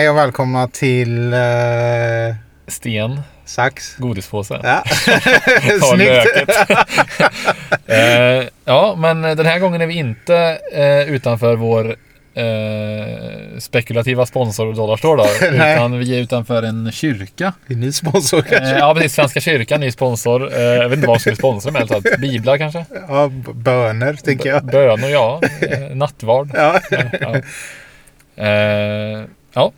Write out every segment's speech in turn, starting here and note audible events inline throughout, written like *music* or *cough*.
Hej och välkomna till eh, Sten, Sax. godispåse. Ja. *laughs* *laughs* Snyggt. löket. *laughs* eh, ja, men den här gången är vi inte eh, utanför vår eh, spekulativa sponsor Dollarstore då, utan vi är utanför en kyrka. Är ny sponsor Eh, kanske? ja, precis. Svenska kyrkan, ny sponsor. Eh, jag vet inte vad som skulle sponsra med. Alltså, biblar kanske? Ja, böner tänker jag. Bönor, ja. Eh, nattvard. Ja. Ja. Ja.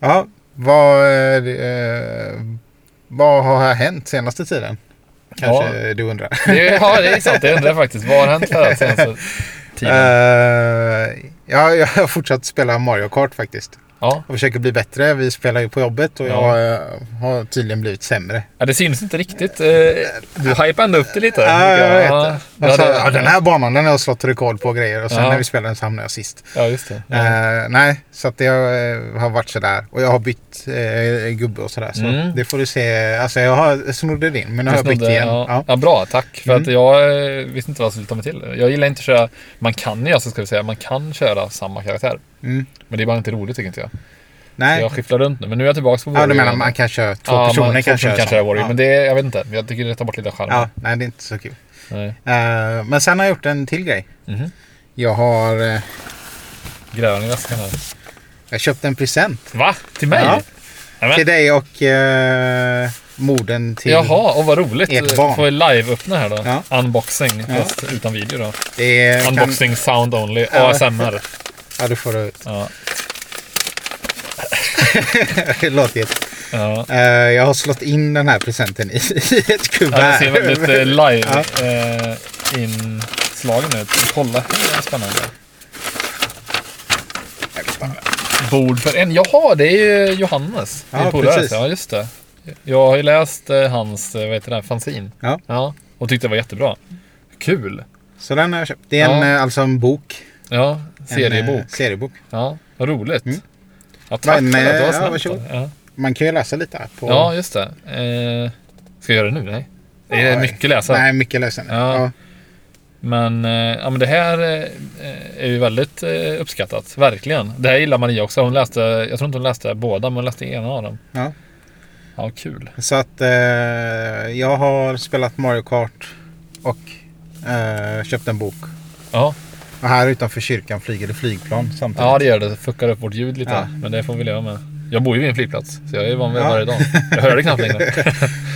Ja. Vad, eh, vad har hänt senaste tiden? Kanske du undrar. Ja, det är sant. Det undrar jag faktiskt. Vad har hänt för senaste *laughs* tiden? Eh, ja, jag har fortsatt spela Mario Kart faktiskt. Ja. Och försöker bli bättre. Vi spelar ju på jobbet och Ja. jag eh, har tydligen blivit sämre. Ja, det syns inte riktigt. Eh, Du hypade ändå upp det lite. Ja, jag vet Ja, det. Alltså, ja, den här banan den har jag slått rekord på grejer. Och sen Ja. när vi spelade den så hamnade jag sist. Ja, just det. Eh, nej, så att jag eh, har varit sådär. Och jag har bytt eh, gubbe och sådär. Så Mm. det får du se. Alltså jag har snodde din men nu har jag bytt igen. Ja. Ja. Bra, tack. För Mm. att jag visste inte vad jag skulle ta mig till. Jag gillar inte att köra... Man kan ju, alltså, ska vi säga, man kan köra samma karaktär. Mm. Men det är bara inte roligt tycker inte jag. Så Nej. jag skifflar runt nu. Men nu är jag tillbaka på Ja, Warrior du menar man kan köra två Ja, personer man, kan två kan köra Warrior. Ja. Men det, jag vet inte. Jag tycker det tar bort lite av charmen. ja, nej det är inte så kul. Eh, men sen har jag gjort en till grej. Mhm. Jag har eh, Grävaren i väskan här. jag köpt en present. Va? Till mig? Ja. Till dig och uh, morden till... Jaha, och vad roligt. ert barn. Får vi live-öppna här då? Ja. Unboxing, Ja. fast utan video då. Är, kan, Unboxing sound only, Ja. ASMR. Ja, du får det ut. Ja. *laughs* det låter jätte... Ja. Eh, jag har slått in den här presenten i, i ett Ja, kuvert. det ser väldigt *laughs* eh, live Ja. eh, inslagen ut. Kolla, det är spännande. Bord för en. Jaha, det är ju Johannes. Ja, precis. Ja, just det. Jag har ju läst eh, hans, eh, vad heter det, fanzine. Ja. Ja. Och tyckte det var jättebra. Kul. Så den har jag köpt. Det är en, Ja. eh, alltså en bok. Ja, En, seriebok. eh, seriebok. Ja, vad roligt. Mm. Ja, tack Men, för det. Det eh, var ja. Man kan ju läsa lite här. På... ja, just det. Eh, ska jag göra det nu? Nej. Det är Ja, mycket läsa. Nej, mycket läsande. Ja. Ja. Men, eh, ja, men det här eh, är ju väldigt uppskattat. Verkligen. Det här gillar Maria också. Hon läste, jag tror inte hon läste båda, men hon läste ena av dem. Ja. Ja, kul. Så att eh, jag har spelat Mario Kart och eh, köpt en bok. Ja, Och här utanför kyrkan flyger det flygplan samtidigt. ja det gör det. Det fuckar upp vårt ljud lite. Ja. Men det får vi leva med. Jag bor ju vid en flygplats, så jag är van vid Ja. varje dag. Jag hör det knappt längre. *laughs*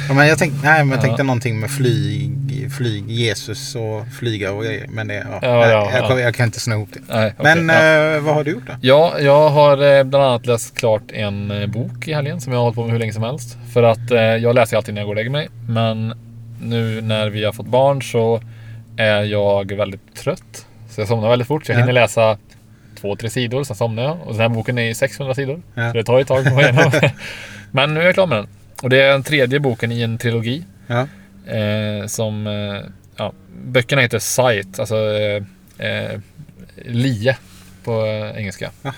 Ja, men jag tänkte, nej, men jag Ja. tänkte någonting med flyg, flyg, Jesus och flyga och grejer. Men det, ja, Ja, ja, jag, ja. kan- jag kan inte sno ihop det. Nej, okej, Men ja. eh, vad har du gjort då? Ja, jag har eh, bland annat läst klart en eh, bok i helgen som jag har hållit på med hur länge som helst. För att eh, jag läser alltid när jag går och lägger mig. Men nu när vi har fått barn så är jag väldigt trött. Så jag somnar väldigt fort. Så jag Ja. hinner läsa två, tre sidor, sen somnar jag. Och den här boken är i 600 sidor. Ja. Så det tar ju ett tag att komma igenom. *laughs* Men nu är jag klar med den. Och det är den tredje boken i en trilogi. Ja. Eh, som, eh, ja, böckerna heter Sight, alltså eh, eh, lie på eh, engelska. Jaha.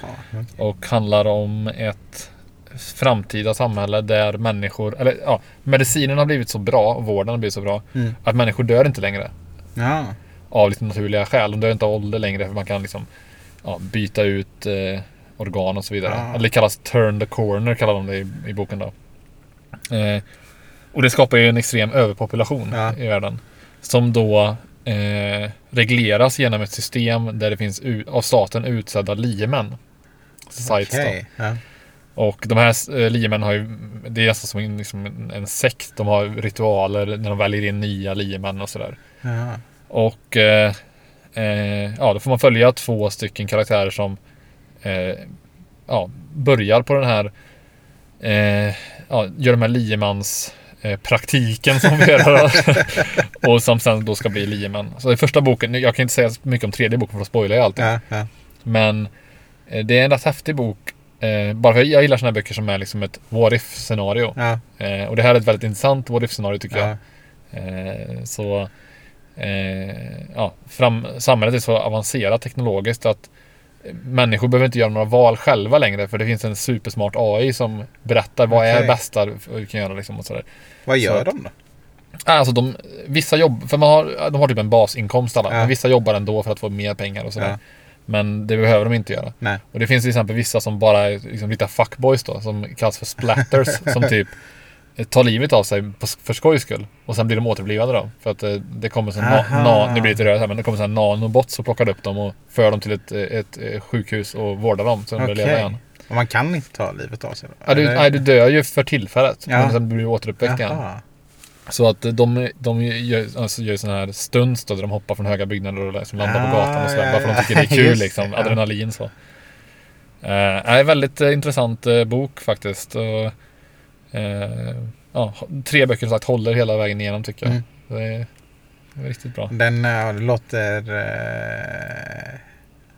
Och handlar om ett framtida samhälle där människor, eller ja, medicinen har blivit så bra, vården har blivit så bra, Mm. att människor dör inte längre. Ja. Av lite naturliga skäl. De dör inte av ålder längre för man kan liksom ja, byta ut eh, organ och så vidare. Ah. Eller det kallas turn the corner kallar de det i, i boken då. Eh, och det skapar ju en extrem överpopulation Ja. i världen. Som då eh, regleras genom ett system där det finns av staten utsedda liemän. Sites. Okej. Ja. Och de här eh, liemän har ju, det är nästan som en, liksom en, en sekt. De har ritualer när de väljer in nya liemän och sådär. Och eh, eh, ja, då får man följa två stycken karaktärer som eh, ja, börjar på den här eh, ja, gör de här liemans praktiken som vi gör *laughs* och som sen då ska bli liemän. Så i första boken, jag kan inte säga så mycket om tredje boken för då spoilar jag allting. Ja. Ja. Men eh, det är en rätt häftig bok. Eh, bara för jag gillar sådana här böcker som är liksom ett what if scenario. Ja. Och det här är ett väldigt intressant what if scenario tycker jag. Ja. Så eh, ja, fram, samhället är så avancerat teknologiskt att människor behöver inte göra några val själva längre för det finns en supersmart AI som berättar vad är Okej. bästa vi kan göra liksom och sådär. Vad gör Så- de då? Alltså de, vissa jobb, för man har, de har typ en basinkomst alla, Ja. men vissa jobbar ändå för att få mer pengar och sådär. Ja. Men det behöver de inte göra. Nej. Och det finns till exempel vissa som bara är liksom lite fuckboys då, som kallas för splatters, *laughs* som typ tar livet av sig på, för skojs skull. Och sen blir de återupplivade då. För att eh, det kommer sån na, na, nu blir det lite rörigt här, men det kommer sån nanobots och plockar upp dem och för dem till ett, ett, ett sjukhus och vårdar dem så de börjar leva Okej. igen. Och man kan inte ta livet av sig? Ja, du, nej, du dör ju för tillfället, Ja. men sen blir du återuppväckt igen. Så att de, de gör, alltså gör sådana här stunts då, där de hoppar från höga byggnader och liksom landar på Ah, gatan och sådär. ja, Bara för att de tycker det är *laughs* kul Just liksom. Adrenalin så. Eh, är väldigt eh, intressant eh, bok faktiskt. Och, eh, ja, tre böcker som sagt håller hela vägen igenom tycker jag. Mm. Det, är, det är riktigt bra. Den äh, låter äh,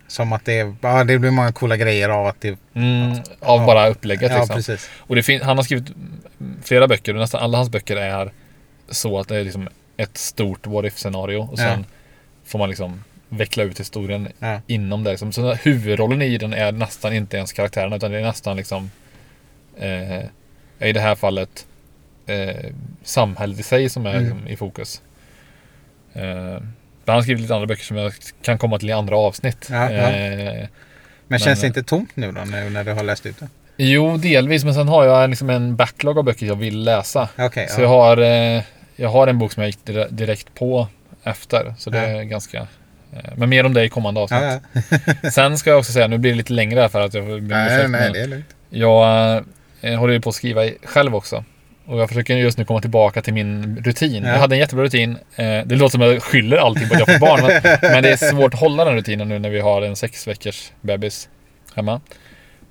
som att det, är, ja, det blir många coola grejer av att det... Mm, av Ja. bara upplägget Ja, liksom. precis. Och det fin- han har skrivit flera böcker och nästan alla hans böcker är så att det är liksom ett stort what if scenario och sen Ja. får man liksom veckla ut historien Ja. inom det. Liksom. Så huvudrollen i den är nästan inte ens karaktärerna utan det är nästan liksom eh, i det här fallet eh, samhället i sig som är Mm. i fokus. Eh, han har skrivit lite andra böcker som jag kan komma till i andra avsnitt. Ja, ja. Eh, Men känns det eh, inte tomt nu då nu när du har läst ut det? jo, delvis, men sen har jag liksom en backlog av böcker jag vill läsa. Okej. Så ja. jag har, eh, jag har en bok som jag gick dire- direkt på efter. Så det är ganska... Eh, men mer om det i kommande avsnitt. *laughs* *laughs* Sen ska jag också säga, nu blir det lite längre här för att jag blir Nej, nej, det är lugnt. Jag eh, håller ju på att skriva själv också. Och jag försöker just nu komma tillbaka till min rutin. Ja. Jag hade en jättebra rutin. Eh, det låter som att jag skyller allting på att jag får barn. men, *laughs* men det är svårt att hålla den rutinen nu när vi har en sex veckors bebis hemma.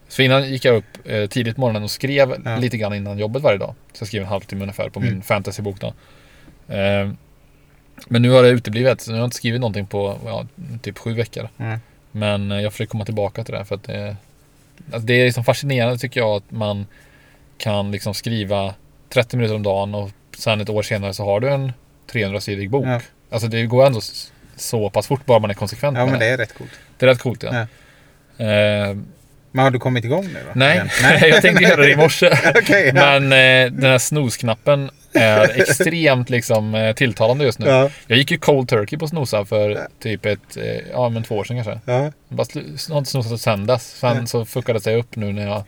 Så innan gick jag upp eh, tidigt på morgonen och skrev Ja. lite grann innan jobbet varje dag. Så jag skrev en halvtimme ungefär på min Mm. fantasybok då. Men nu har det uteblivit. Så jag har inte skrivit någonting på ja, typ sju veckor. Mm. Men jag försöker komma tillbaka till det. För att det, alltså det är liksom fascinerande tycker jag att man kan liksom skriva 30 minuter om dagen och sen ett år senare så har du en 300-sidig bok. Ja. Alltså det går ändå så pass fort bara man är konsekvent Ja, men det. det är rätt coolt. Det är rätt coolt ja. Ja. Eh, Men har du kommit igång nu då? nej, Igen? *laughs* jag tänkte göra det i morse. *laughs* Okej. ja. Men eh, den här snooze-knappen är extremt liksom eh, tilltalande just nu. Ja. Jag gick ju cold turkey på snosa för typ ett, eh, ja men två år sedan kanske. Ja. Jag bara har inte snosat sen dess. Sen så fuckade det sig upp nu när jag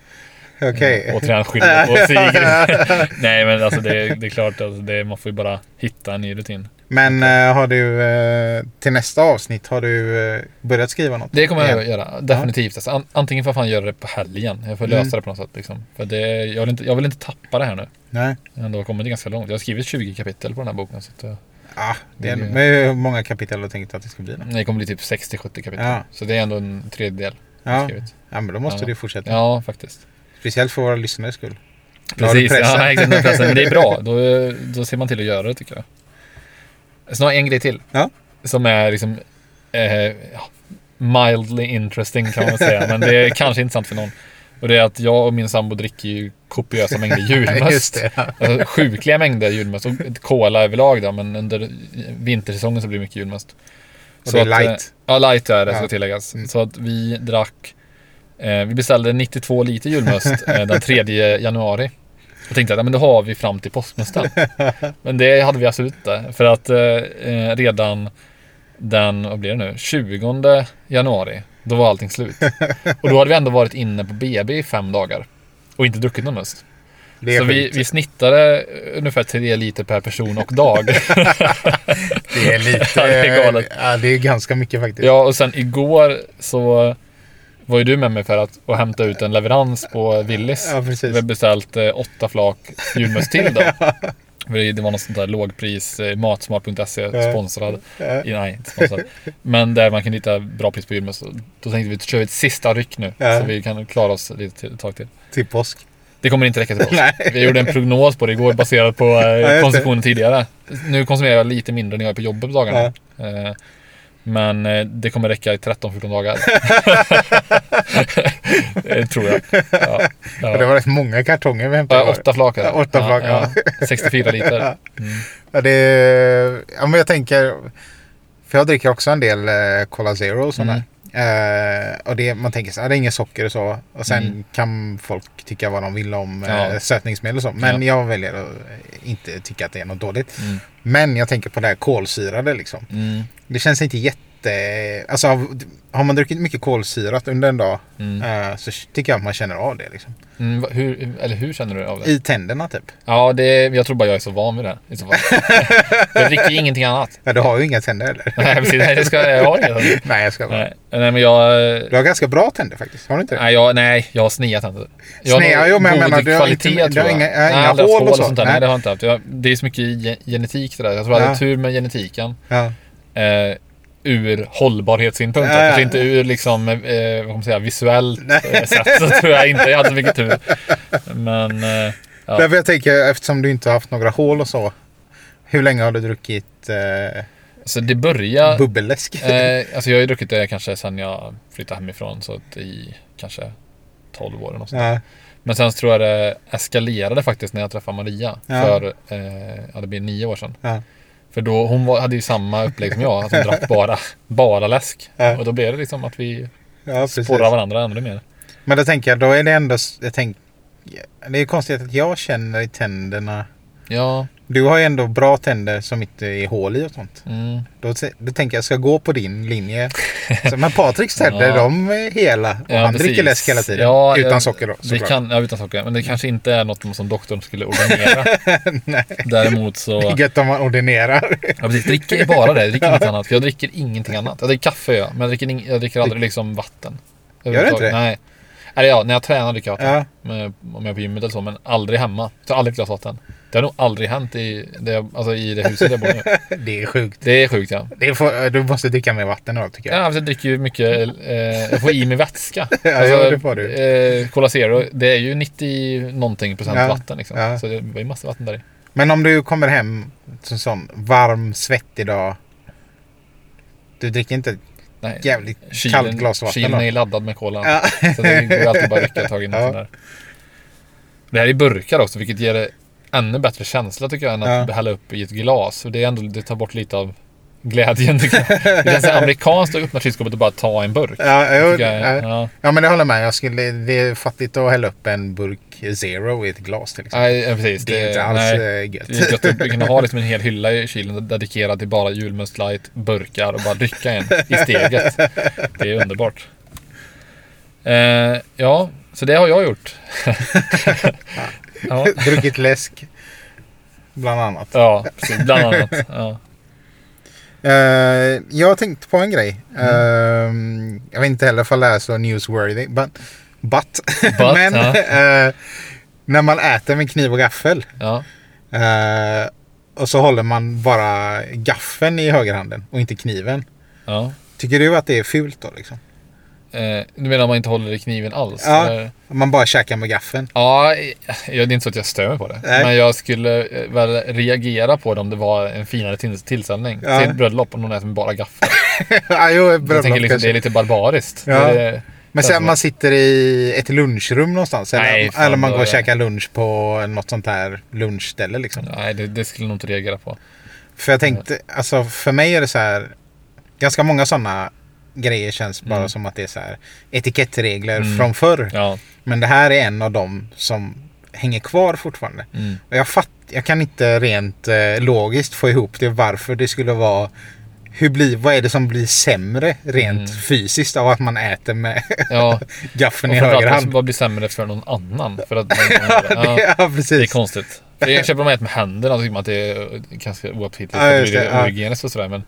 Okej. eh, återigen skyller *laughs* på Sigrid. Nej men alltså det, är- det är klart att det, man får ju bara hitta en ny rutin. Men eh, har du eh, till nästa avsnitt har du eh, börjat skriva något? Det kommer jag Igen? göra, definitivt. Alltså, an, antingen får jag fan göra det på helgen. Jag får Mm. lösa det på något sätt. Liksom. För det, jag, vill inte, jag vill inte tappa det här nu. Nej. Jag har ändå kommit ganska långt. Jag har skrivit 20 kapitel på den här boken. Så att, Ja, det är, Det- men hur många kapitel har du tänkt att det ska bli? Då? det kommer bli typ 60-70 kapitel. Ja. Så det är ändå en tredjedel. Ja. ja, men då måste Ja. du fortsätta. Ja, faktiskt. Speciellt för våra lyssnares skull. Precis, ja, exakt, pressen. Men det är bra. *laughs* Då, då ser man till att göra det tycker jag. Jag en grej till. Ja. Som är liksom eh, mildly interesting kan man säga. Men det är kanske intressant för någon. Och det är att jag och min sambo dricker ju kopiösa mängder *laughs* julmust. Det. Ja. Alltså, sjukliga mängder julmust. Och cola överlag då, men under vintersäsongen så blir det mycket julmust. Och Så det är att, eh, light. Ja, light är det Ja. ska tilläggas. Mm. Så att vi drack eh, Vi beställde 92 liter julmust eh, den 3 januari. Och tänkte att ja, men då har vi fram till påskmusten. *laughs* men det hade vi absolut inte. För att eh, eh, redan den, vad blir det nu, 20 januari, då var allting slut. *laughs* Och då hade vi ändå varit inne på BB i fem dagar. Och inte druckit någon must. Det Så vi, vi snittade ungefär 3 liter per person och dag. *laughs* Det är lite... Ja, det är galet. Ja, det är ganska mycket faktiskt. Ja, och sen igår så var ju du med mig för att och hämta ut en leverans på Willys. Ja, Vi precis. har beställt eh, åtta flak julmust till då. *laughs* Det, det var något sånt där lågpris, eh, matsmart.se Ja. sponsrad. Ja. Nej, inte sponsrad. Men där man kan hitta bra pris på julmust. Då tänkte vi kör vi ett sista ryck nu. Ja. Så vi kan klara oss lite till, ett tag till. Till påsk. Det kommer inte räcka till oss. *laughs* Nej. Vi gjorde en prognos på det igår baserat på Ja, eh, konsumtionen tidigare. Nu konsumerar jag lite mindre när jag är på jobbet på dagarna. Eh, Men eh, det kommer räcka i 13-14 dagar. det *laughs* tror jag. Ja, Och det ja. var rätt många kartonger vi hämtade. Ja, åtta flak. Ja, åtta flak, ja. 64 liter. *laughs* Mm. Ja, det ja, men jag tänker... För jag dricker också en del eh, Cola Zero och sådär. Eh, och det, man tänker så här, det är inget socker och så. Och sen Mm. kan folk tycka vad de vill om eh, Ja. sötningsmedel och så. Men Ja. jag väljer att inte tycka att det är något dåligt. Mm. Men jag tänker på det här kolsyrade liksom. Mm. Det känns inte jätte... Alltså av- har man druckit mycket kolsyrat under en dag Mm. eh, så tycker jag att man känner av det liksom. Mm, hur, eller hur känner du av det? I tänderna typ. Ja, det, jag tror bara jag är så van vid det. I så fall. *laughs* jag dricker ingenting annat. Ja, du har ju inga tänder eller? Nej, precis. Nej, det ska jag har inget. Nej, jag ska bara. Nej, nej, men jag... Du har ganska bra tänder faktiskt. Har du inte det? Nej, jag, nej, jag har snea tänder. Jag har Snea, nog jo, men jag god menar, du har inte- du har jag. inga- Nej, inga jag har hål och så. sånt där. Nej. Nej, det har jag inte haft. Jag, det är så mycket ge- genetik det där. Jag tror jag Ja. hade tur med genetiken. Ja. Eh, ur hållbarhetssynpunkt. Ja. Kanske inte ur liksom, eh, vad man säga, visuellt Nej. eh, sätt. Så tror jag inte jag hade så mycket tur. Men... Eh, ja. Därför jag tänker, eftersom du inte har haft några hål och så. Hur länge har du druckit eh, Så det börjar... bubbelläsk? Eh, alltså jag har ju druckit det kanske sen jag flyttade hemifrån. Så att i kanske 12 år eller ja. Men sen tror jag det eskalerade faktiskt när jag träffade Maria. Ja. För, eh, ja det blir nio år sedan. Ja. För då, hon var, hade ju samma upplägg som jag. Att hon drack bara, bara läsk. *laughs* Ja. Och då blev det liksom att vi ja, sporrar varandra ännu mer. Men då tänker jag, då är det ändå... Jag tänk, det är konstigt att jag känner i tänderna. Ja, Du har ju ändå bra tänder som inte är hål i och sånt. mm, Då, då tänker jag, jag ska gå på din linje. Så, men Patriks *laughs* tänder, Ja. de är hela. Och Ja, han precis. dricker läsk hela tiden. Ja, Utan jag- socker då, det såklart. kan, ja, utan socker. Men det kanske inte är något som doktorn skulle ordinera. *laughs* Nej. Däremot så... Gött om man ordinerar. Ja, precis. Dricker jag bara det. Jag dricker *laughs* inget annat. För jag dricker ingenting annat. Jag dricker kaffe ja, men jag dricker, ing- jag dricker aldrig liksom vatten. Gör du inte det? Nej. Eller ja, när jag tränar dricker jag vatten. Ja. Om jag är på gymmet eller så, men aldrig hemma. Jag tar aldrig ett glas vatten. Det har nog aldrig hänt i det, alltså i det huset jag bor nu. *laughs* Det är sjukt. Det är sjukt ja. Det får, du måste dricka mer vatten då tycker Ja, jag. alltså, jag dricker ju mycket, eh, jag får i mig vätska. *laughs* Ja, alltså, ja, det får du. Eh, Cola Zero, det är ju 90 någonting procent Ja, vatten liksom. ja. Så det var ju massa vatten där i. Men om du kommer hem en sån varm, svettig dag. Du dricker inte Nej. jävligt kallt glas vatten kylen då? är laddad med cola. Ja. Så det går alltid bara att rycka tag i något *laughs* Ja. där. Det här är i burkar också, vilket ger det ännu bättre känsla tycker jag än att Ja. hälla upp i ett glas. För det, är ändå, det tar bort lite av glädjen jag. *laughs* Det känns amerikanskt att öppna kylskåpet och bara ta en burk. Ja, Tycker jag, ja. ja. men det håller jag med. Jag skulle, det är fattigt att hälla upp en burk Zero i ett glas till exempel. Ja, precis. det är inte alls nej. gött. Det är gött att kunna ha liksom en hel *laughs* hylla i kylen dedikerad till bara julmust light, burkar och bara dricka en i steget. Det är underbart. Eh, ja, så det har jag gjort. *laughs* ja, *laughs* Druckit läsk. Bland annat. ja, precis. Bland annat. Ja. Eh, jag har tänkt på en grej. Mm. Eh, jag vet inte heller ifall det är så newsworthy. But, but, *laughs* But, men ja. *laughs* eh, när man äter med kniv och gaffel. Ja. eh, och så håller man bara gaffeln i högerhanden och inte kniven. ja. Tycker du att det är fult då liksom? Eh, du menar om man inte håller i kniven alls? Ja. eller? Om man bara käkar med gaffeln. Ja, det är inte så att jag stör mig på det. Nej. Men jag skulle eh, väl reagera på det om det var en finare till- tillställning. Ja. Till ett bröllop och någon äter med bara gaffel. *laughs* ja, jo, Jag bröllop tänker liksom, det är lite barbariskt. Ja. Det, Men sen man sitter i ett lunchrum någonstans. Eller, Nej, fan, eller man går och käkar lunch på något sånt här lunchställe liksom. Nej, det, det skulle jag nog inte reagera på. För jag tänkte, alltså för mig är det så här. Ganska många sådana grejer känns bara Mm. som att det är så här etikettregler Mm. från förr. Ja. Men det här är en av dem som hänger kvar fortfarande. Mm. Och jag, fatt, jag kan inte rent eh, logiskt få ihop det varför det skulle vara hur blir, vad är det som blir sämre rent Mm. fysiskt av att man äter med ja. *laughs* gaffeln i höger hand? vad blir sämre för någon annan? För att man, *laughs* ja, ja, det är precis. konstigt. För jag köper om man äter med händerna så tycker man att det är ganska oaptitligt. Ja, det det, ja. ohygieniskt och sådär. Men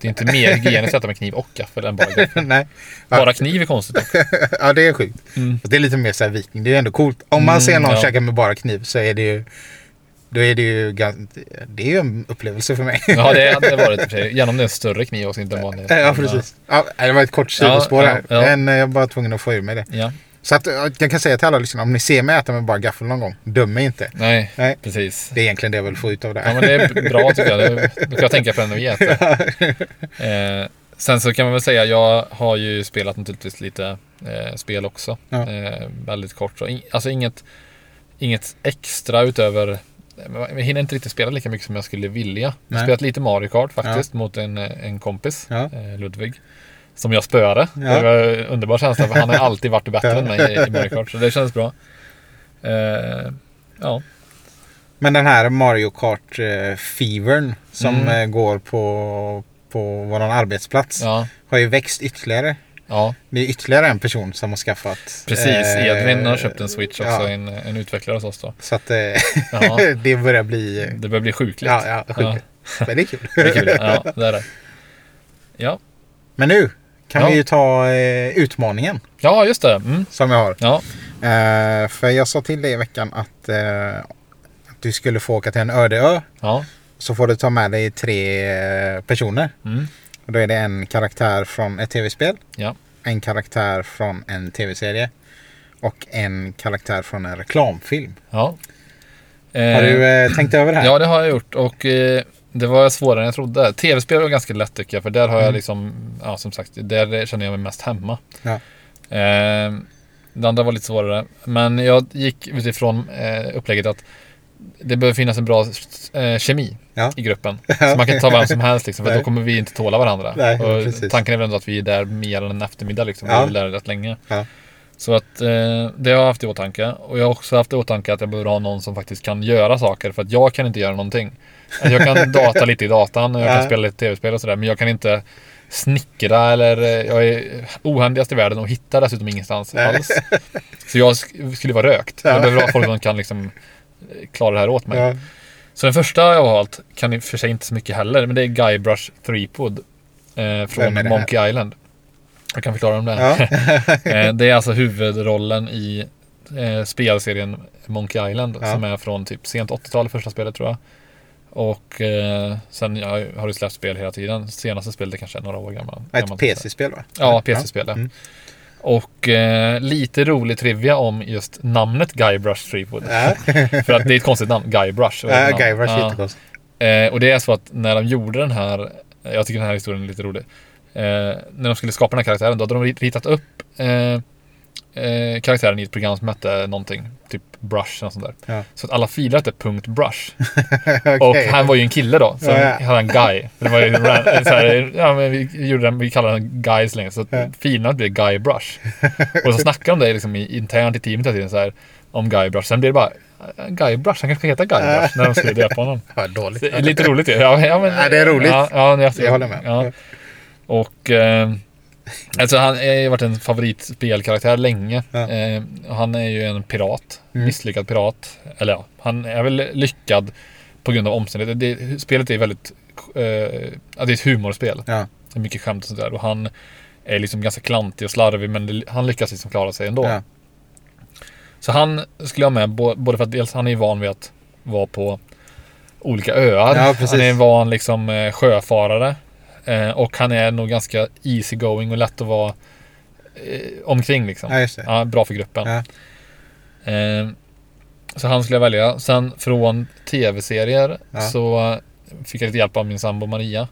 det är inte mer hygieniskt att äta med kniv och gaffel än bara gaffel. *laughs* Nej. Bara kniv är konstigt *laughs* ja, det är sjukt. Mm. Det är lite mer så här viking. Det är ändå coolt. Om man Mm, ser någon ja. käka med bara kniv så är det ju... Då är det ju Det är ju en upplevelse för mig. Ja, det hade det *laughs* varit i och för sig. Gärna om det är en större kniv också, inte en vanlig. Ja, precis. Ja, det var ett kort sidospår Ja, här. ja, ja. Men eh, jag var bara tvungen att få ur mig det. Ja, Så att, jag kan säga till alla lyssnare, om ni ser mig äta med bara gaffel någon gång, döm mig inte. nej, Nej. precis. Det är egentligen det jag vill få ut av det Ja, här. men det är bra tycker jag. Då kan jag tänka på det när vi äter. Eh, sen så kan man väl säga, jag har ju spelat naturligtvis lite eh, spel också. Ja. Eh, väldigt kort. Så, in, alltså inget, inget extra utöver jag hinner inte riktigt spela lika mycket som jag skulle vilja. Jag har Nej. spelat lite Mario Kart faktiskt mot en, en kompis, Ja. eh, Ludvig. Som jag spöade. Ja. Det var en underbar känsla för han har alltid varit bättre än mig i, i Mario Kart. Så det kändes bra. Eh, ja. Men den här Mario Kart eh, som Mm. eh, går på på vår arbetsplats Ja, har ju växt ytterligare. ja Det är ytterligare en person som har skaffat. precis. Edvin har köpt en Switch också, ja. en, en utvecklare hos oss då. Så att Ja. *laughs* det börjar bli... Det börjar bli sjukligt. Ja, ja, sjukt. Men det är kul. *laughs* Det är kul. Ja, det är det. Ja, Men nu kan Ja. vi ju ta eh, utmaningen ja just det. Mm. som jag har. Ja, Eh, för jag sa till dig i veckan att, eh, att du skulle få åka till en öde ö. ja. Så får du ta med dig tre eh, personer. Mm. Och då är det en karaktär från ett tv-spel. Ja. En karaktär från en tv-serie. Och en karaktär från en reklamfilm. ja. Har Eh, du eh, tänkt över det här? Ja, det har jag gjort och eh, det var svårare än jag trodde. Tv-spel var ganska lätt tycker jag, för där har jag Mm. liksom, ja som sagt, där känner jag mig mest hemma. Ja. Eh, det andra var lite svårare, men jag gick utifrån eh, upplägget att det behöver finnas en bra eh, kemi Ja. i gruppen. *laughs* Så man kan inte ta vem som helst liksom, för då kommer vi inte tåla varandra. Nej, tanken är väl ändå att vi är där mer än en eftermiddag liksom. Ja. Vi är där rätt länge. Ja. Så att eh, det har jag haft i åtanke. Och jag har också haft i åtanke att jag behöver ha någon som faktiskt kan göra saker. För att jag kan inte göra någonting. Alltså, jag kan *laughs* data lite i datan och jag kan spela lite tv-spel och sådär. Men jag kan inte snickra eller eh, jag är ohändigast i världen och hittar dessutom ingenstans Nej. alls. Så jag sk- skulle vara rökt. Ja. Jag behöver ha folk som kan liksom eh, klara det här åt mig. Ja. Så den första jag har valt kan i och för sig inte så mycket heller. Men det är Guybrush Threepwood. Eh, från här? Monkey Island. Jag kan förklara om det. Ja. *laughs* Eh, det är alltså *laughs* huvudrollen i eh, spelserien Monkey Island. Ja. Som är från typ sent 80-tal, första spelet tror jag. Och eh, sen ja, har det släppt spel hela tiden. Senaste spelet är kanske några år gammal. Ett gammalt. PC-spel va? Ja, PC-spel. ja. Mm. Och eh, lite rolig trivia om just namnet Guybrush Threepwood. Ja, *laughs* För att det är ett konstigt namn, Guybrush. ja Guybrush är Ja. jättekonstigt. Eh, och det är så att när de gjorde den här, jag tycker den här historien är lite rolig. Eh, när de skulle skapa den här karaktären, då hade de ritat upp eh, eh, karaktären i ett program som hette någonting, typ Brush och sånt där. Ja. Så att alla filer hette punkt .brush. *laughs* Okej. Och han var ju en kille då, så Ja, ja. hade han Guy. Det var ju *laughs* så här, ja, men vi, gjorde den, vi kallade den Guy så länge, så Ja. filerna blev Guy Brush. Och så snackade de det liksom i, internt i teamet hela tiden så här, om Guy Brush. Sen blev det bara Guy Brush, han kanske ska heta Guy Brush när de skulle döpa honom. *laughs* Ja, dåligt. Är lite roligt ju. Ja, ja, men, Ja, det är roligt. Ja, ja, jag, Jag håller med. Och eh, *laughs* alltså han har ju varit en favoritspelkaraktär länge. Ja. Eh, han är ju en pirat. Mm. Misslyckad pirat. Eller ja, han är väl lyckad på grund av omständigheter. Det, spelet är väldigt, eh, det är ett humorspel. Ja. Det är mycket skämt och sådär. Och han är liksom ganska klantig och slarvig men det, han lyckas liksom klara sig ändå. Ja. Så han skulle jag ha med både för att dels han är van vid att vara på olika öar. Ja, han är en van liksom eh, sjöfarare. Eh, och han är nog ganska easy going och lätt att vara eh, omkring liksom. ja, just det. Ja, bra för gruppen. Ja. Eh, så han skulle jag välja. Sen från tv-serier Ja. så fick jag lite hjälp av min sambo Maria.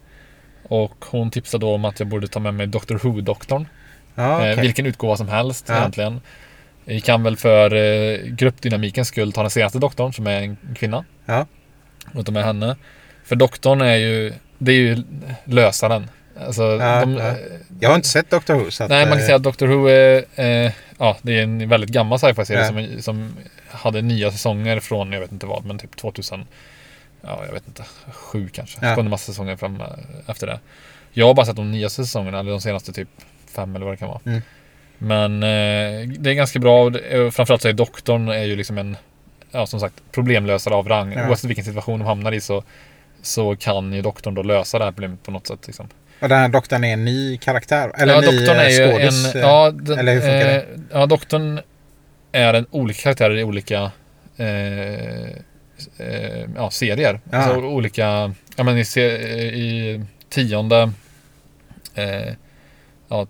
Och hon tipsade då om att jag borde ta med mig Dr. Who-doktorn. Ja, Eh, okej. vilken utgåva som helst Ja. egentligen. Vi kan väl för eh, gruppdynamikens skull ta den senaste doktorn som är en kvinna. Ja. Och ta med henne. För doktorn är ju, det är ju lösaren. Alltså, Ja, de, ja. Jag har inte sett Doctor Who. Så att, Nej, man kan eh, säga att Doctor Who är, eh, ja, det är en väldigt gammal sci-fi-serie Ja. som, som hade nya säsonger från, jag vet inte vad, men typ 2000, ja, jag vet inte, sju kanske. Ja. Så kom det massa säsonger fram eh, efter det. Jag har bara sett de nyaste säsongerna, eller de senaste typ fem eller vad det kan vara. Mm. Men eh, det är ganska bra, och det- och framförallt så är doktorn är ju liksom en, ja som sagt, problemlösare av rang. Ja. Oavsett vilken situation de hamnar i så, så kan ju doktorn då lösa det här problemet på något sätt. Liksom. Och den här doktorn är en ny karaktär? Eller ja, ny doktorn är eh, ju skådis? en... eh, Ja, den, eller hur funkar det? eh, Ja, doktorn är en olika karaktärer i olika eh, eh, ja, serier. Ja. Alltså olika... Ja, men i, i tionde... Eh, ja,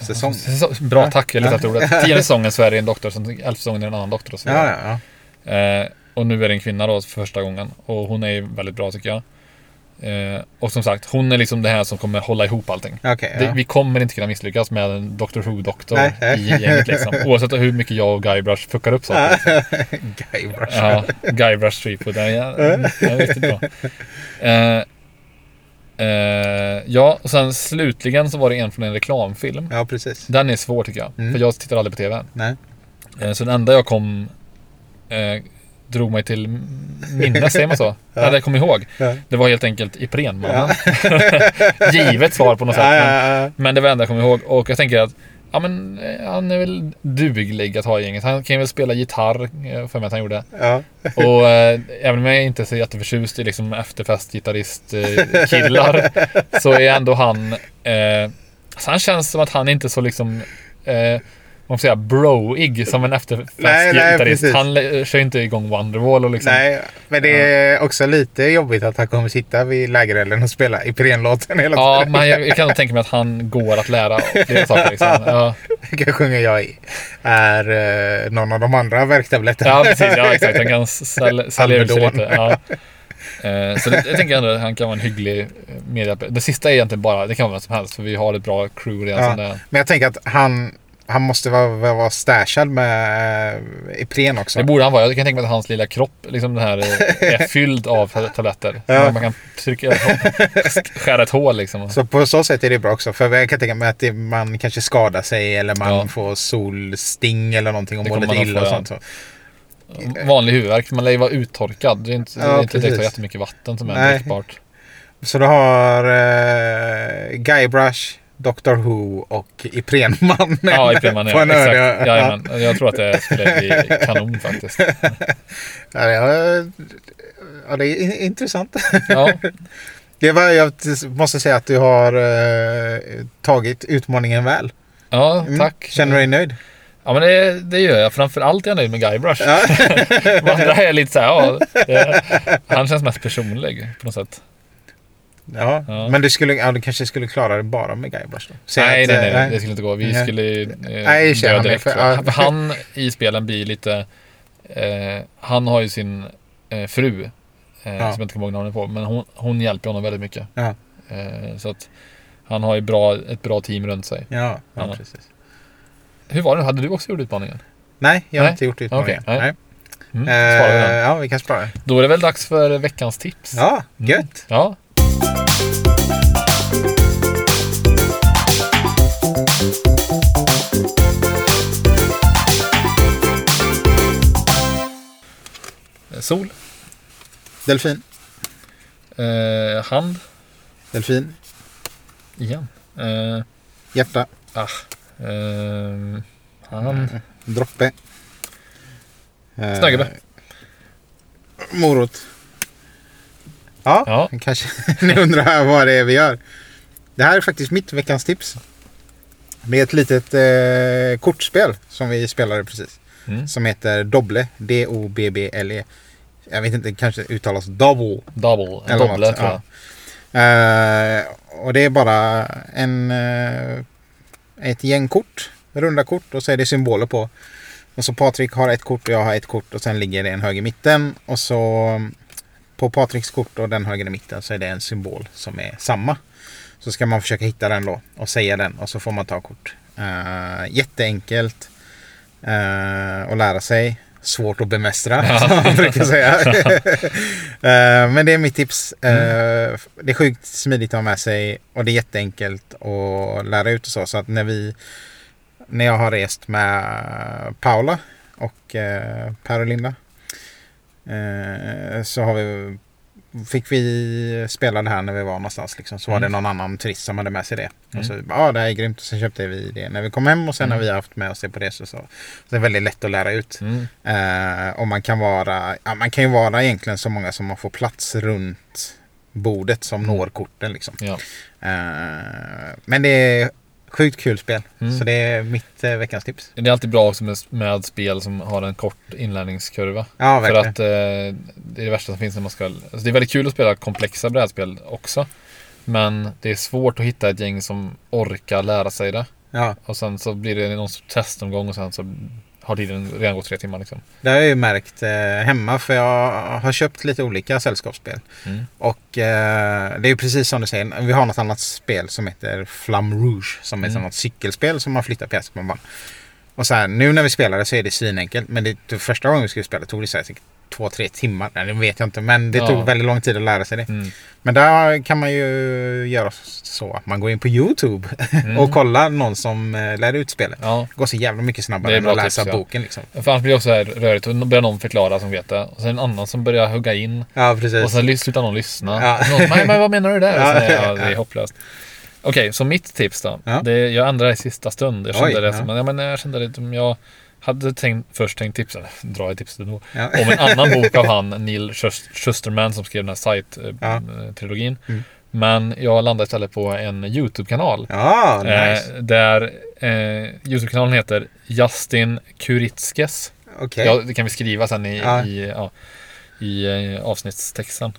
Säsong. Bra, Ja. tack. Jag letar efter ordet. Tionde *laughs* säsongen så är det en doktor, elfte säsongen är det en annan doktor och så vidare. Ja, ja, ja. Och nu är det en kvinna då för första gången. Och hon är väldigt bra tycker jag. Eh, och som sagt, hon är liksom det här som kommer hålla ihop allting. Det, ja. vi kommer inte kunna misslyckas med en Doctor Who-doktor i gänget liksom. *laughs* Oavsett hur mycket jag och Guybrush fuckar upp saker. *laughs* Guybrush. Ja, Guybrush Threepwood. Det är, det är riktigt bra. Eh, eh, ja, och sen slutligen så var det en från en reklamfilm. Ja, precis. Den är svår tycker jag. Mm. För jag tittar aldrig på TV. Nej. Eh, så den enda jag kom eh, drog mig till minne, säger man så? *laughs* Ja. Eller jag kommer ihåg. Ja. Det var helt enkelt Iprenmannen. *laughs* Givet svar på något sätt. Ja, Men, ja, ja. men det var det enda jag kommer ihåg. Och jag tänker att ja, men, eh, han är väl duglig att ha i gänget. Han kan ju väl spela gitarr, eh, för mig att han gjorde. ja. Och eh, även om jag inte är så jätteförtjust i liksom efterfestgitarrist-killar *laughs* så är ändå han... Eh, alltså han känns som att han inte är så liksom... Man säga, broig som en efterfestgitarrist. Han kör inte igång Wonderwall och liksom... Nej, men det är också lite jobbigt att han kommer sitta vid lägerelden och spela Ipren-låten hela Ja, tiden. men jag, jag kan tänka mig att han går att lära flera saker. Liksom. *laughs* Ja, Vilka sjunger jag i? Är eh, någon av de andra värktabletterna. ja, precis. Ja, exakt. Han kan *laughs* sälja, ut sig lite. Ja. Eh, Så det, jag tänker ändå att han kan vara en hygglig eh, medhjälpare. Det sista är egentligen bara, det kan vara vem som helst för vi har ett bra crew redan Ja. Men jag tänker att han, han måste vara, vara stashad med eh, Ipren också. Det borde han vara. Jag kan tänka mig att hans lilla kropp liksom den här, eh, är fylld av tabletter. *laughs* Ja. Man kan trycka, *laughs* skära ett hål liksom. Så på så sätt är det bra också. För jag kan tänka mig att det, man kanske skadar sig eller man Ja. får solsting eller någonting och Det mår lite illa och sånt. Så. Vanlig huvudvärk, man lär ju vara uttorkad. Det är inte, det Ja, är inte direkt jättemycket vatten som är drickbart. Så du har uh, Guybrush, Doctor Who och Iprenmannen Ja, i Preman, *laughs* på ja. en. Exakt. Jajamän. Jag tror att det skulle bli kanon faktiskt. *laughs* Ja, ja, ja, det är in- intressant. Ja, *laughs* Det var, jag måste säga att du har eh, tagit utmaningen väl. ja Mm. tack. Känner du dig nöjd? Ja, men det, det gör jag. Framförallt är jag nöjd med Guybrush. Ja. De andra är lite så här, ja, det, han känns mest personlig på något sätt. Ja, Ja. men du, skulle, ja, du kanske skulle klara det bara med Guybrush då? Säg nej, att, nej, eh, nej, det skulle inte gå. Vi Nej. skulle eh, Nej, dö direkt. för- ja. För han i spelen blir lite... Eh, han har ju sin eh, fru, eh, som jag inte kommer ihåg namnet på, men hon, hon hjälper honom väldigt mycket. Eh, så att han har ju bra, ett bra team runt sig. ja, precis. Hur var det? Hade du också gjort utmaningen? Nej, jag har Nej. inte gjort utmaningen. Okej, nej. nej. Mm, Eh, ja, vi kan spara. Då är det väl dags för veckans tips. Ja, Mm. gött. Ja. Sol. Delfin. Eh, hand. Delfin. Igen. Eh, Hjärta. ah. Eh, hand. Droppe. Eh, Snögubbe. Morot. Ja, Ja. *laughs* kanske ni undrar vad det är vi gör. Det här är faktiskt mitt veckans tips. Det är ett litet eh, kortspel som vi spelade precis. Mm. Som heter Dobble. D-O-B-B-L-E. Jag vet inte, det kanske uttalas Double. Double. Eller dobblet något, tror jag. ja. Eh, och det är bara en, eh, ett gäng kort. Runda kort och så är det symboler på. Och så Patrik har ett kort och jag har ett kort och sen ligger det en hög i mitten. Och så på Patriks kort och den höger i mitten så är det en symbol som är samma. Så ska man försöka hitta den då och säga den och så får man ta kort. Uh, jätteenkelt uh, att lära sig. Svårt att bemästra som man brukar säga. *laughs* *laughs* Eh, men det är mitt tips. Eh, Det är sjukt smidigt att ha med sig och det är jätteenkelt att lära ut och så. Så att när vi när jag har rest med Paula och Per och Linda så har vi fick vi spela det här när vi var någonstans. Liksom. Så var det Mm. någon annan turist som hade med sig det. Mm. Och så, ja det här är grymt. Och sen köpte vi det när vi kom hem och sen Mm. har vi haft med oss det på resor. Så, så det är väldigt lätt att lära ut. Mm. Eh, och man kan vara, ja, man kan ju vara egentligen så många som man får plats runt bordet som Mm. når korten. Liksom. Ja. Eh, men det är sjukt kul spel. Mm. Så det är mitt eh, veckans tips. Det är alltid bra också med, med spel som har en kort inlärningskurva. Ja, För verkligen. att eh, det är det värsta som finns när man ska... Alltså det är väldigt kul att spela komplexa brädspel också. Men det är svårt att hitta ett gäng som orkar lära sig det. Ja, Och sen så blir det någon testomgång och sen så har tiden redan gått tre timmar liksom. det har jag ju märkt eh, hemma för jag har köpt lite olika sällskapsspel. Mm. Och eh, det är ju precis som du säger. Vi har något annat spel som heter Flam Rouge. Som är Mm. sånt cykelspel som man flyttar pjäser på en band. Och så här, nu när vi spelade så är det svinenkelt. Men det, det första gången vi skulle spela tog det så här, två, tre timmar. Nej, det vet jag inte. Men det Ja. tog väldigt lång tid att lära sig det. Mm. Men där kan man ju göra så att man går in på YouTube *laughs* Mm. och kollar någon som eh, lär ut spelet. Ja, Det går så jävla mycket snabbare än att läsa tips, boken liksom. för annars blir det också här rörigt. Och börjar någon förklara som vet det. Och sen en annan som börjar hugga in. Ja, precis. Och sen slutar någon lyssna. Ja. Någon, nej, men vad menar du där? *laughs* Ja. Ja, det är hopplöst. Okej, så mitt tips då. Ja. Det, jag ändrade i sista stund. Jag kände Oj, det ja. som, ja, men jag kände det som jag hade tänkt, först tänkt tipsa, dra i tipset ändå, Ja. om en annan bok av han, *laughs* Neil Schus- Schusterman, som skrev den här Ja. Sight-trilogin. Mm. Men jag landade istället på en YouTube-kanal. Ja, nice. Eh, där eh, Youtube-kanalen heter Justin Kuritskes. Okej. Ja, det kan vi skriva sen i, Ja. i, ja, i eh, avsnittstexten.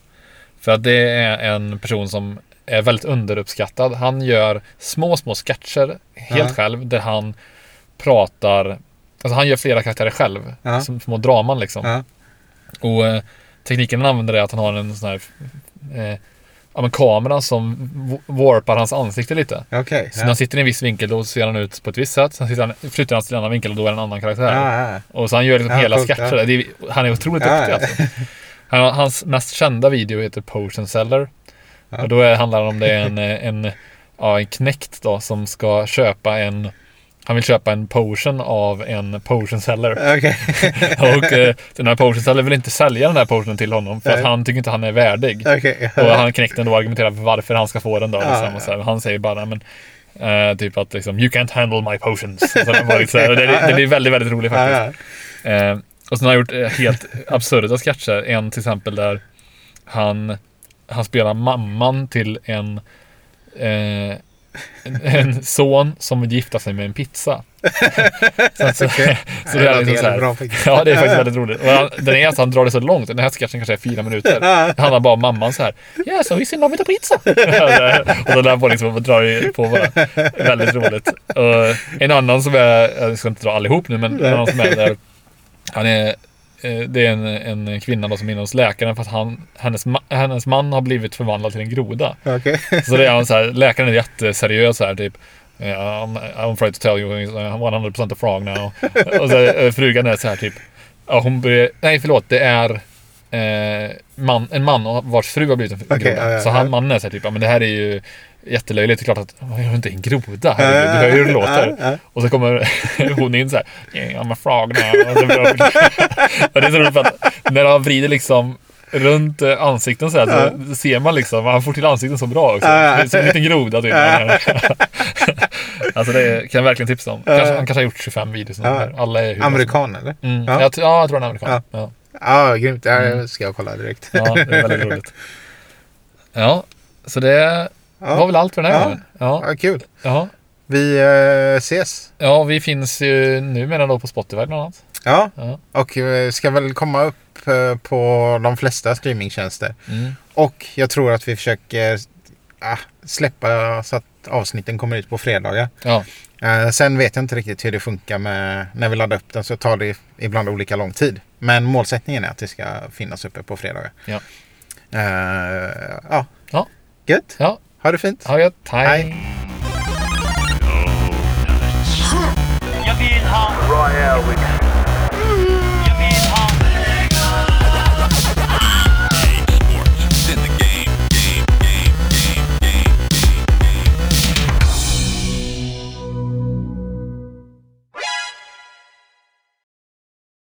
För att det är en person som är väldigt underuppskattad. Han gör små, små sketcher helt Ja. själv där han pratar Alltså han gör flera karaktärer själv. Ja. Som små draman liksom. Ja. Och eh, tekniken han använder är att han har en sån här eh, ja, men kamera som warpar hans ansikte lite. Okej. Så när han sitter i en viss vinkel då ser han ut på ett visst sätt. Sen sitter han, flyttar han till en annan vinkel och då är det en annan karaktär. Och så han gör liksom hela sketcher. han är otroligt Ja, duktig alltså. *laughs* Han, hans mest kända video heter Potion Seller. Och då är, handlar det om det en, en, ja, en knekt då som ska köpa en han vill köpa en potion av en potion seller. *laughs* Okej. *laughs* Och eh, den här potion seller vill inte sälja den här potionen till honom. För att Nej. han tycker inte han är värdig. Okej. Och han knekten då argumenterar för varför han ska få den då. Liksom, ja. och så här, han säger bara men eh, typ att liksom You can't handle my potions. Så det, *laughs* var så här, det, det blir väldigt, väldigt roligt faktiskt. Ja, ja. Eh, och sen har han gjort eh, helt absurda sketcher. En till exempel där han, han spelar mamman till en, eh, en, son som vill gifta sig med en pizza. *laughs* *laughs* så, det är liksom så här. Ja, det är faktiskt väldigt roligt. Och han, den är att han drar det så långt. Den här sketchen kanske är fyra minuter. *laughs* Det handlar bara om mamman så här. Yeah, so he's in love with a pizza. och så där på liksom och drar på bara. Väldigt roligt. Och en annan som är, jag ska inte dra allihop nu, men en annan som är där. Han är, det är en, en kvinna då som är inne hos läkaren för att han, hennes, ma- hennes man har blivit förvandlad till en groda. Okej. Så det är han så här, läkaren är jätteseriös så här typ. eh, I'm, I'm afraid to tell you, I'm 100% a frog now. *laughs* Och så eh, frugan är så här typ. Ja, hon börjar, nej förlåt, det är eh, man, en man vars fru har blivit en Okej, groda. ja, ja, så han, mannen är så här typ, ja men det här är ju jättelöjligt. Det är klart att, "Ja, jag är inte en groda, herregud, du hör ju hur det låter. Och så kommer *laughs* hon in så här, yeah, I'm a frog now. Och, så *laughs* det är så roligt för att när han vrider liksom runt eh, ansikten så här så ser man liksom, han får till ansikten så bra också. Det är som en liten groda typ. *laughs* alltså det kan jag verkligen tipsa om. Kanske, han kanske har gjort 25 videos. Alla är Amerikan eller? Mm. Ja. Jag, ja, jag tror han är amerikan. Ja. Ja. Ja, grymt. Det här Mm. ska jag kolla direkt. ja, det är väldigt roligt. Ja, så det var Ja, väl allt för den här Ja. gången. Ja, ja, kul. ja. Vi eh, ses. ja, vi finns ju numera då på Spotify bland annat. Ja, Ja. och eh, ska väl komma upp eh, på de flesta streamingtjänster. Mm. Och jag tror att vi försöker ah, släppa så att avsnitten kommer ut på fredagar. Ja, Eh, sen vet jag inte riktigt hur det funkar med när vi laddar upp den så tar det ibland olika lång tid. Men målsättningen är att det ska finnas uppe på fredagar. Ja. Ja. Ja. Gött. ja. har det fint. Ha det ha...